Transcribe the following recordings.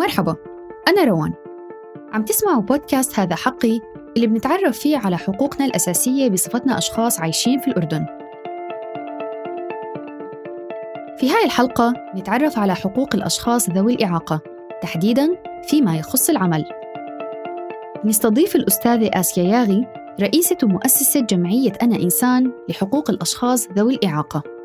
مرحبا أنا روان. عم تسمعوا بودكاست هذا حقي اللي بنتعرف فيه على حقوقنا الأساسية بصفتنا أشخاص عايشين في الأردن. في هاي الحلقة نتعرف على حقوق الأشخاص ذوي الإعاقة تحديداً فيما يخص العمل. نستضيف الأستاذة آسيا ياغي رئيسة ومؤسسة جمعية أنا إنسان لحقوق الأشخاص ذوي الإعاقة.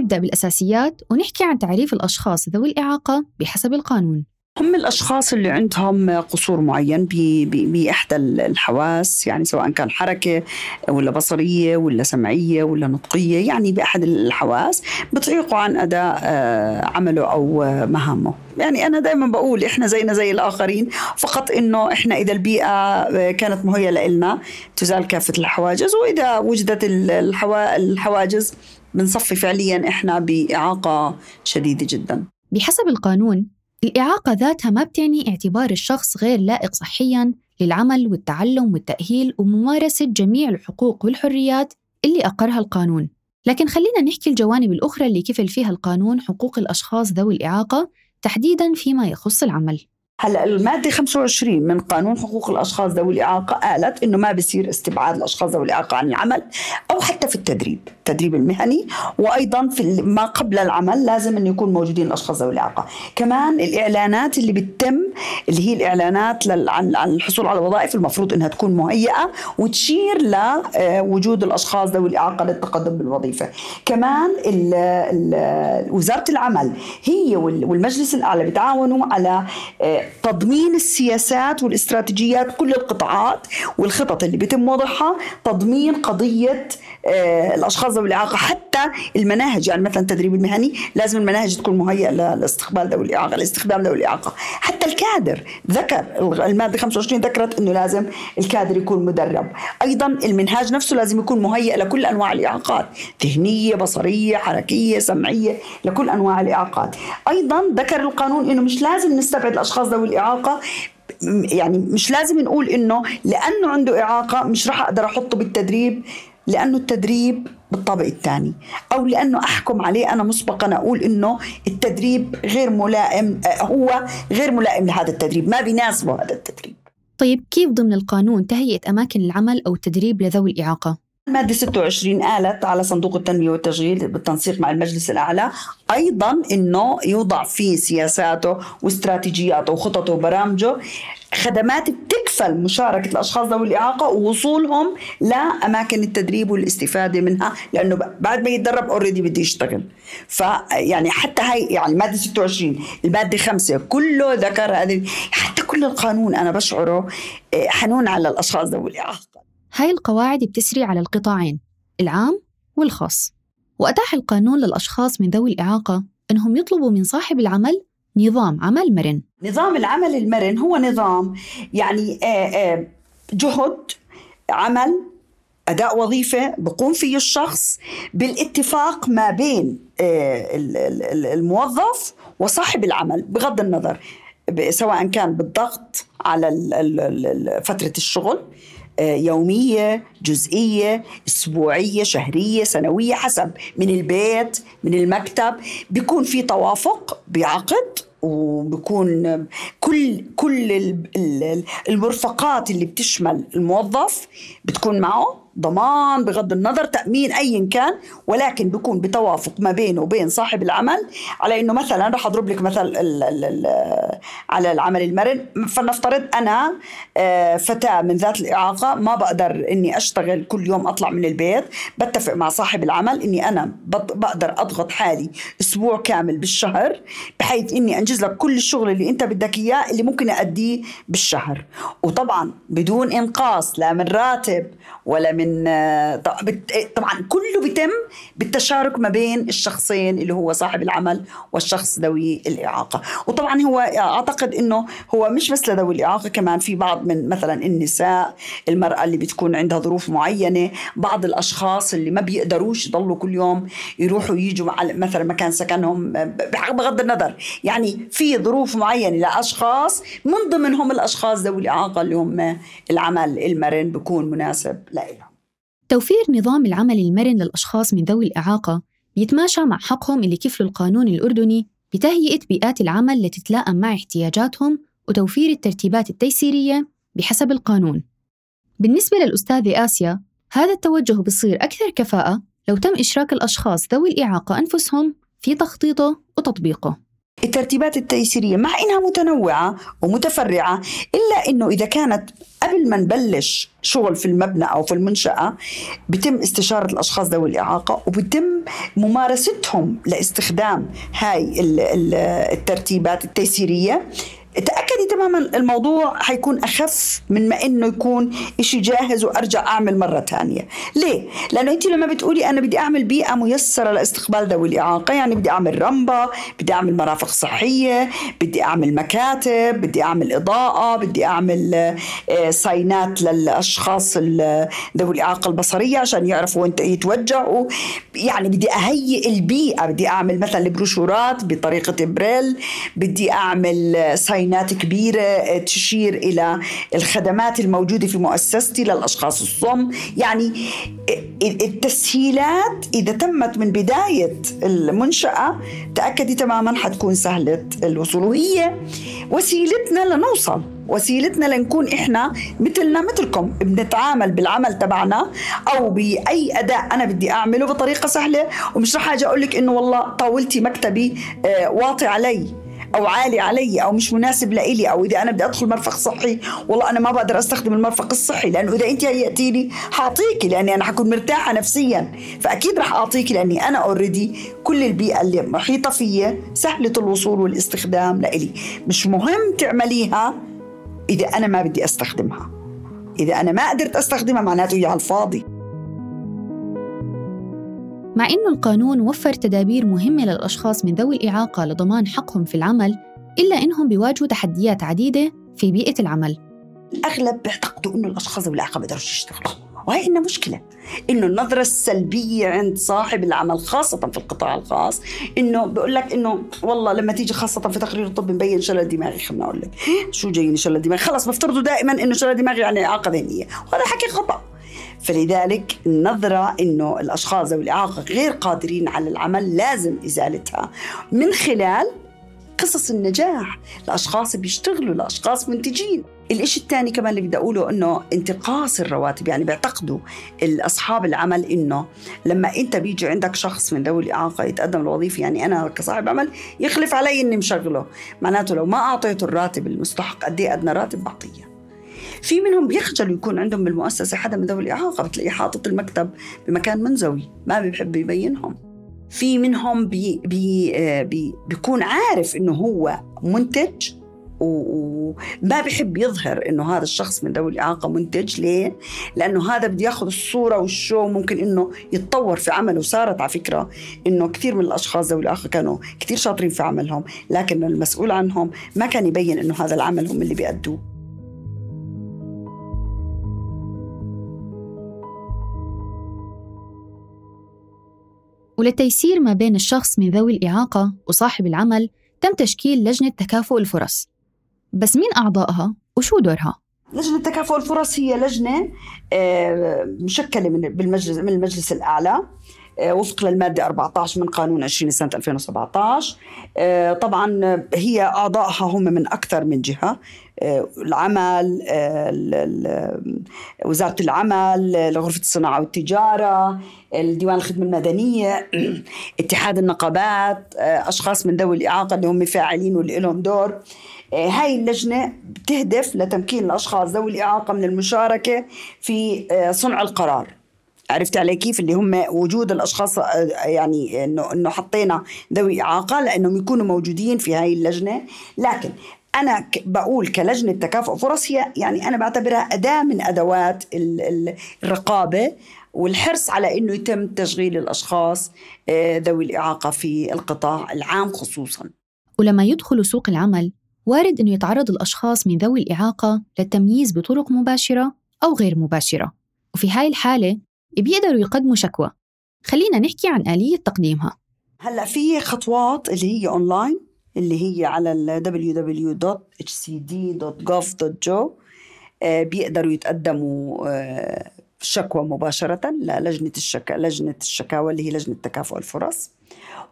نبدأ بالأساسيات ونحكي عن تعريف الأشخاص ذوي الإعاقة بحسب القانون. هم الأشخاص اللي عندهم قصور معين بإحدى الحواس يعني سواء كان حركة ولا بصرية ولا سمعية ولا نطقية يعني باحد الحواس بتعيقوا عن أداء آه، عمله أو مهامه. يعني أنا دائما بقول إحنا زينا زي الآخرين فقط إنه إحنا إذا البيئة آه، كانت مهيئة لنا تزال كافة الحواجز وإذا وجدت الحواجز بنصفي فعليا إحنا بإعاقة شديدة جدا. بحسب القانون الإعاقة ذاتها ما بتعني اعتبار الشخص غير لائق صحياً للعمل والتعلم والتأهيل وممارسة جميع الحقوق والحريات اللي أقرها القانون. لكن خلينا نحكي الجوانب الأخرى اللي كفل فيها القانون حقوق الأشخاص ذوي الإعاقة تحديداً فيما يخص العمل. هلا المادة 25 من قانون حقوق الأشخاص ذوي الإعاقة قالت إنه ما بصير استبعاد الأشخاص ذوي الإعاقة عن العمل أو حتى في التدريب، التدريب المهني وأيضا في ما قبل العمل لازم انه يكون موجودين الأشخاص ذوي الإعاقة، كمان الإعلانات اللي بتتم اللي هي الإعلانات عن الحصول على الوظائف المفروض إنها تكون مهيئة وتشير لوجود الأشخاص ذوي الإعاقة للتقدم بالوظيفة، كمان وزارة العمل هي والمجلس الأعلى بتعاونوا على آه، تضمين السياسات والاستراتيجيات كل القطاعات والخطط اللي بيتم وضعها تضمين قضية آه، الأشخاص ذوي الإعاقة. حتى المناهج يعني مثلا التدريب المهني لازم المناهج تكون مهيئة لاستقبال ذوي الإعاقة لاستخدام ذوي الإعاقة. حتى الكادر ذكر المادة 25 ذكرت إنه لازم الكادر يكون مدرب. أيضا المنهاج نفسه لازم يكون مهيئ لكل أنواع الإعاقات ذهنية بصرية حركية سمعية لكل أنواع الإعاقات. أيضا ذكر القانون إنه مش لازم نستبعد الأشخاص ذوي الإعاقة. يعني مش لازم نقول إنه لأنه عنده إعاقة مش راح أقدر أحطه بالتدريب. لأنه التدريب بالطابق الثاني أو لأنه أحكم عليه أنا مسبقا أقول إنه التدريب غير ملائم هو غير ملائم لهذا التدريب ما بيناسبه هذا التدريب. طيب كيف ضمن القانون تهيئة أماكن العمل أو التدريب لذوي الإعاقة؟ المادة 26 قالت على صندوق التنمية والتشغيل بالتنسيق مع المجلس الأعلى. أيضا أنه يوضع في سياساته واستراتيجياته وخططه وبرامجه خدمات بتكفل مشاركة الأشخاص ذوي الإعاقة ووصولهم لأماكن التدريب والاستفادة منها لأنه بعد ما يتدرب اوريدي بده يشتغل. فيعني حتى هاي يعني المادة 26 المادة 5 كله ذكر هذه حتى كل القانون أنا بشعره آه، حنون على الأشخاص ذوي الإعاقة. هاي القواعد بتسري على القطاعين العام والخاص. وأتاح القانون للأشخاص من ذوي الإعاقة أنهم يطلبوا من صاحب العمل نظام عمل مرن. نظام العمل المرن هو نظام يعني آه، آه، جهد عمل أداء وظيفة بقوم فيه الشخص بالاتفاق ما بين آه، الموظف وصاحب العمل بغض النظر سواء كان بالضغط على فترة الشغل يومية جزئية أسبوعية شهرية سنوية حسب من البيت من المكتب. بيكون في توافق بعقد وبكون كل كل المرفقات اللي بتشمل الموظف بتكون معه. ضمان بغض النظر تأمين أيا كان ولكن بيكون بتوافق ما بينه وبين صاحب العمل على أنه مثلا رح أضرب لك مثل ال ال ال على العمل المرن. فلنفترض أنا آه، فتاة من ذات الإعاقة ما بقدر أني أشتغل كل يوم أطلع من البيت بتفق مع صاحب العمل أني أنا بقدر أضغط حالي أسبوع كامل بالشهر بحيث أني أنجز لك كل الشغل اللي أنت بدك إياه اللي ممكن أديه بالشهر. وطبعا بدون إنقاص لا من راتب ولا من من طبعا كله بيتم بالتشارك ما بين الشخصين اللي هو صاحب العمل والشخص ذوي الإعاقة. وطبعا هو أعتقد إنه هو مش بس لذوي الإعاقة كمان في بعض من مثلا النساء المرأة اللي بتكون عندها ظروف معينة بعض الأشخاص اللي ما بيقدروش يضلوا كل يوم يروحوا يجوا مثلا مكان سكنهم بغض النظر. يعني في ظروف معينة لأشخاص من ضمنهم الأشخاص ذوي الإعاقة اللي هم العمل المرن بيكون مناسب لهم توفير نظام العمل المرن للأشخاص من ذوي الإعاقة بيتماشى مع حقهم اللي كفله القانون الأردني بتهيئة بيئات العمل التي تتلائم مع احتياجاتهم وتوفير الترتيبات التيسيرية بحسب القانون. بالنسبة للأستاذة آسيا هذا التوجه بصير أكثر كفاءة لو تم إشراك الأشخاص ذوي الإعاقة أنفسهم في تخطيطه وتطبيقه. الترتيبات التيسيرية مع إنها متنوعة ومتفرعة إلا إنه إذا كانت قبل ما نبلش شغل في المبنى أو في المنشأة بتم استشارة الأشخاص ذوي الإعاقة وبتم ممارستهم لاستخدام هاي الترتيبات التيسيرية. تأكدي تماما الموضوع حيكون أخف من ما إنه يكون إشي جاهز وأرجع أعمل مرة ثانية ليه؟ لأنه أنت لما بتقولي أنا بدي أعمل بيئة ميسرة لاستقبال ذوي الإعاقة يعني بدي أعمل رمبة بدي أعمل مرافق صحية بدي أعمل مكاتب بدي أعمل إضاءة بدي أعمل آه، ساينات للأشخاص ذوي الإعاقة البصرية عشان يعرفوا وين يتوجهوا يعني بدي أهيئ البيئة بدي أعمل مثلا البروشورات بطريقة بريل بدي أعمل ساينات عينات كبيرة آه، تشير إلى الخدمات الموجودة في مؤسستي للأشخاص الصم. يعني آه، التسهيلات إذا تمت من بداية المنشأة تأكدي تماما حتكون سهلة الوصول. وهي وسيلتنا لنوصل وسيلتنا لنكون إحنا مثلنا مثلكم. بنتعامل بالعمل تبعنا أو بأي أداء أنا بدي أعمله بطريقة سهلة. ومش رح أجي أقول لك إنه والله طاولتي مكتبي آه، واطي علي. أو عالي علي أو مش مناسب لإلي أو إذا أنا بدي أدخل مرفق صحي والله أنا ما بقدر أستخدم المرفق الصحي لأنه إذا أنت هيأتيني حاعطيكي لأني أنا حكون مرتاحة نفسيا فأكيد رح اعطيكي لأني أنا اوريدي كل البيئة اللي محيطة فيي سهلة الوصول والاستخدام لإلي. مش مهم تعمليها إذا أنا ما بدي أستخدمها. إذا أنا ما قدرت أستخدمها معناته هي على الفاضي. مع أن القانون وفر تدابير مهمة للأشخاص من ذوي الإعاقة لضمان حقهم في العمل إلا أنهم بيواجهوا تحديات عديدة في بيئة العمل. الأغلب بيعتقدوا أنه الأشخاص ذوي الإعاقة بيقدروا يشتغلوا. وهي إنها مشكلة. إنه النظرة السلبية عند صاحب العمل خاصة في القطاع الخاص إنه بقول لك إنه والله لما تيجي خاصة في تقرير الطب مبين شلل دماغي خليني أقول لك. شو جايني شلل دماغي؟ خلص بفترضوا دائما إنه شلل دماغي يعني إعاقة ذهنية. وهذا حكي خطأ. فلذلك النظرة أنه الأشخاص ذوي الإعاقة غير قادرين على العمل لازم إزالتها. من خلال قصص النجاح لأشخاص بيشتغلوا لأشخاص منتجين. الإشي الثاني كمان اللي بدي أقوله إنه انتقاص الرواتب يعني بيعتقدوا أصحاب العمل إنه لما أنت بيجي عندك شخص من ذوي الإعاقة يتقدم الوظيفة يعني أنا كصاحب عمل يخلف علي إني مشغله. معناته لو ما أعطيته الراتب المستحق قد إيه أدنى راتب؟ بعطيه. في منهم بيخجلوا يكون عندهم بالمؤسسة حدا من ذوي الإعاقة بتلاقيه حاطط المكتب بمكان منزوي ما بيحب يبينهم. في منهم بي بي آه، بي بيكون عارف إنه هو منتج وما بحب يظهر إنه هذا الشخص من ذوي الاعاقه منتج. ليه؟ لأنه هذا بده ياخذ الصورة وال show ممكن إنه يتطور في عمله. وصارت على فكرة إنه كثير من الأشخاص ذوي الاعاقه كانوا كثير شاطرين في عملهم لكن المسؤول عنهم ما كان يبين إنه هذا العمل هم اللي بيأدوه. وللتيسير ما بين الشخص من ذوي الإعاقة وصاحب العمل تم تشكيل لجنة تكافؤ الفرص بس مين أعضائها وشو دورها؟ لجنة تكافؤ الفرص هي لجنة آه، مشكلة من من المجلس الأعلى وفق للمادة 14 من قانون 20 سنة 2017 آه، طبعا هي أعضائها هم من أكثر من جهة. آه، العمل وزارة العمل غرفة الصناعة والتجارة الديوان الخدمة المدنية اتحاد النقابات أشخاص من ذوي الإعاقة اللي هم فاعلين واللي لهم دور هاي اللجنة بتهدف لتمكين الأشخاص ذوي الإعاقة من المشاركة في صنع القرار. عرفت علي كيف؟ اللي هم وجود الأشخاص يعني إنه إنه حطينا ذوي إعاقة لأنهم يكونوا موجودين في هاي اللجنة. لكن أنا بقول كلجنة تكافؤ فرص هي يعني أنا بعتبرها أداة من أدوات الرقابة والحرص على إنه يتم تشغيل الأشخاص آه، ذوي الإعاقة في القطاع العام خصوصا. ولما يدخلوا سوق العمل وارد إنه يتعرض الأشخاص من ذوي الإعاقة للتمييز بطرق مباشرة أو غير مباشرة. وفي هاي الحالة بيقدروا يقدموا شكوى. خلينا نحكي عن آلية تقديمها. هلأ في خطوات اللي هي اونلاين اللي هي على ال www.hcd.gov.jo آه، بيقدروا يتقدموا آه، شكوى مباشرة للجنة الشكا لجنة الشكاوى اللي هي لجنة تكافؤ الفرص.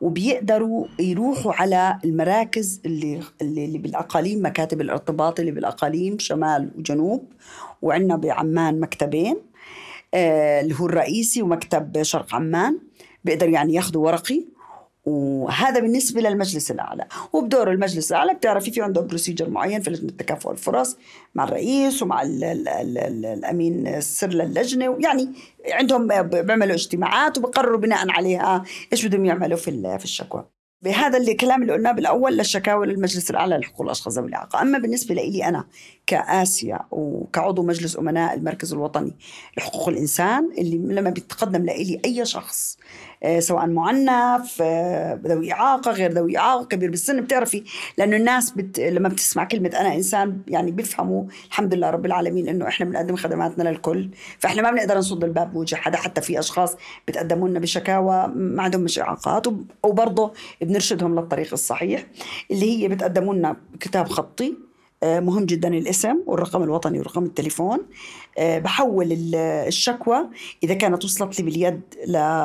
وبيقدروا يروحوا على المراكز اللي اللي بالأقاليم مكاتب الارتباط اللي بالأقاليم شمال وجنوب. وعندنا بعمان مكتبين. اللي هو الرئيسي ومكتب شرق عمان بيقدر يعني ياخذوا ورقي. وهذا بالنسبة للمجلس الأعلى. وبدور المجلس الأعلى بتعرفي في عنده بروسيجر معين في لجنة تكافؤ الفرص مع الرئيس ومع ال ال ال ال الأمين السر للجنة. يعني عندهم بيعملوا اجتماعات وبقرروا بناء عليها إيش بدهم يعملوا في في الشكوى. بهذا الكلام اللي قلناه بالأول للشكاوى للمجلس الأعلى لحقوق الأشخاص ذوي الإعاقة، أما بالنسبة لي أنا كآسيا وكعضو مجلس أمناء المركز الوطني. لحقوق الإنسان اللي لما بيتقدم لي أي شخص آه، سواء معنف آه، ذوي إعاقة غير ذوي إعاقة كبير بالسن بتعرفي؟ لأنه الناس بت... لما بتسمع كلمة أنا إنسان يعني بيفهموا الحمد لله رب العالمين إنه إحنا بنقدم خدماتنا للكل. فإحنا ما بنقدر نصد الباب بوجه حدا حتى في أشخاص بتقدموا لنا بشكاوى ما عندهم مش إعاقات وبرضه بنرشدهم للطريق الصحيح اللي هي بتقدموا لنا كتاب خطي مهم جدا الاسم والرقم الوطني ورقم التليفون. آه، بحول الشكوى. إذا كانت وصلت لي باليد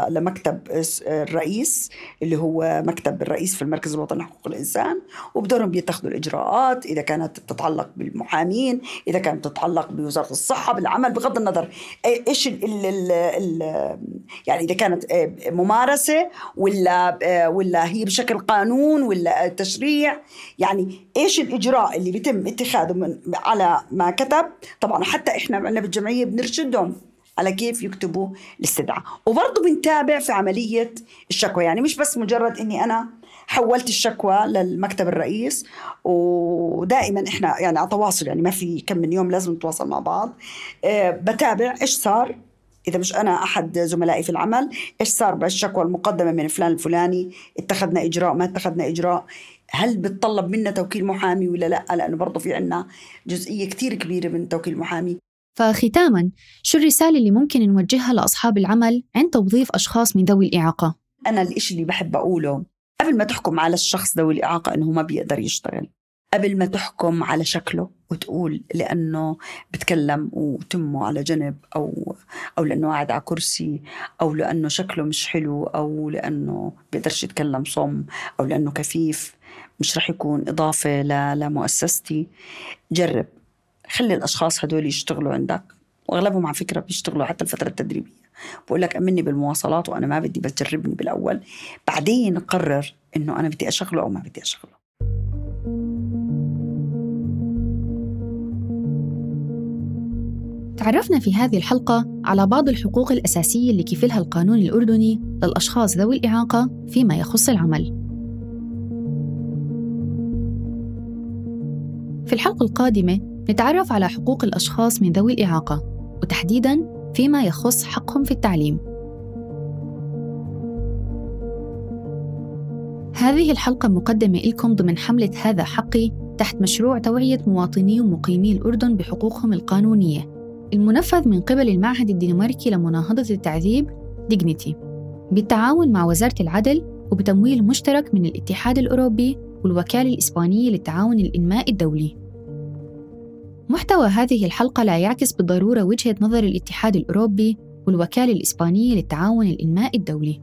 لمكتب الرئيس اللي هو مكتب الرئيس في المركز الوطني لحقوق الإنسان وبدورهم بيتخذوا الإجراءات. إذا كانت تتعلق بالمحامين إذا كانت تتعلق بوزارة الصحة بالعمل بغض النظر إيش ال ال ال يعني إذا كانت آه، ممارسة ولا ولا هي بشكل قانون ولا تشريع. يعني إيش الإجراء اللي بيتم اتخاذه من على ما كتب؟ طبعا حتى إحنا عندنا بالجمعية بنرشدهم على كيف يكتبوا الاستدعاء. وبرضه بنتابع في عملية الشكوى. يعني مش بس مجرد أني أنا حولت الشكوى للمكتب الرئيس ودائما إحنا يعني على تواصل يعني ما في كم من يوم لازم نتواصل مع بعض. أه بتابع إيش صار إذا مش أنا أحد زملائي في العمل إيش صار بالشكوى المقدمة من فلان الفلاني اتخذنا إجراء ما اتخذنا إجراء هل بتطلب منا توكيل محامي ولا لا؟ لأنه برضه في عنا جزئية كثير كبيرة من توكيل محامي. فختاما شو الرسالة اللي ممكن نوجهها لأصحاب العمل عند توظيف أشخاص من ذوي الإعاقة؟ أنا الإشي اللي بحب أقوله قبل ما تحكم على الشخص ذوي الإعاقة إنه ما بيقدر يشتغل قبل ما تحكم على شكله وتقول لأنه بتكلم وتمه على جنب أو أو لأنه قاعد على كرسي أو لأنه شكله مش حلو أو لأنه بيقدرش يتكلم صم أو لأنه كفيف مش رح يكون إضافة لمؤسستي. جرب. خلي الأشخاص هدول يشتغلوا عندك. وأغلبهم على فكرة بيشتغلوا حتى الفترة التدريبية. بقول لك أمني بالمواصلات وأنا ما بدي بس جربني بالأول. بعدين قرر إنه أنا بدي أشغله أو ما بدي أشغله. تعرفنا في هذه الحلقة على بعض الحقوق الأساسية اللي كفلها القانون الأردني للأشخاص ذوي الإعاقة فيما يخص العمل. في الحلقة القادمة نتعرف على حقوق الأشخاص من ذوي الإعاقة وتحديداً فيما يخص حقهم في التعليم. هذه الحلقة مقدمة لكم ضمن حملة هذا حقي تحت مشروع توعية مواطني ومقيمي الأردن بحقوقهم القانونية. المنفذ من قبل المعهد الدنماركي لمناهضة التعذيب ديجنيتي. بالتعاون مع وزارة العدل وبتمويل مشترك من الاتحاد الأوروبي والوكالة الإسبانية للتعاون الإنمائي الدولي. محتوى هذه الحلقة لا يعكس بالضرورة وجهة نظر الاتحاد الأوروبي والوكالة الإسبانية للتعاون الإنمائي الدولي.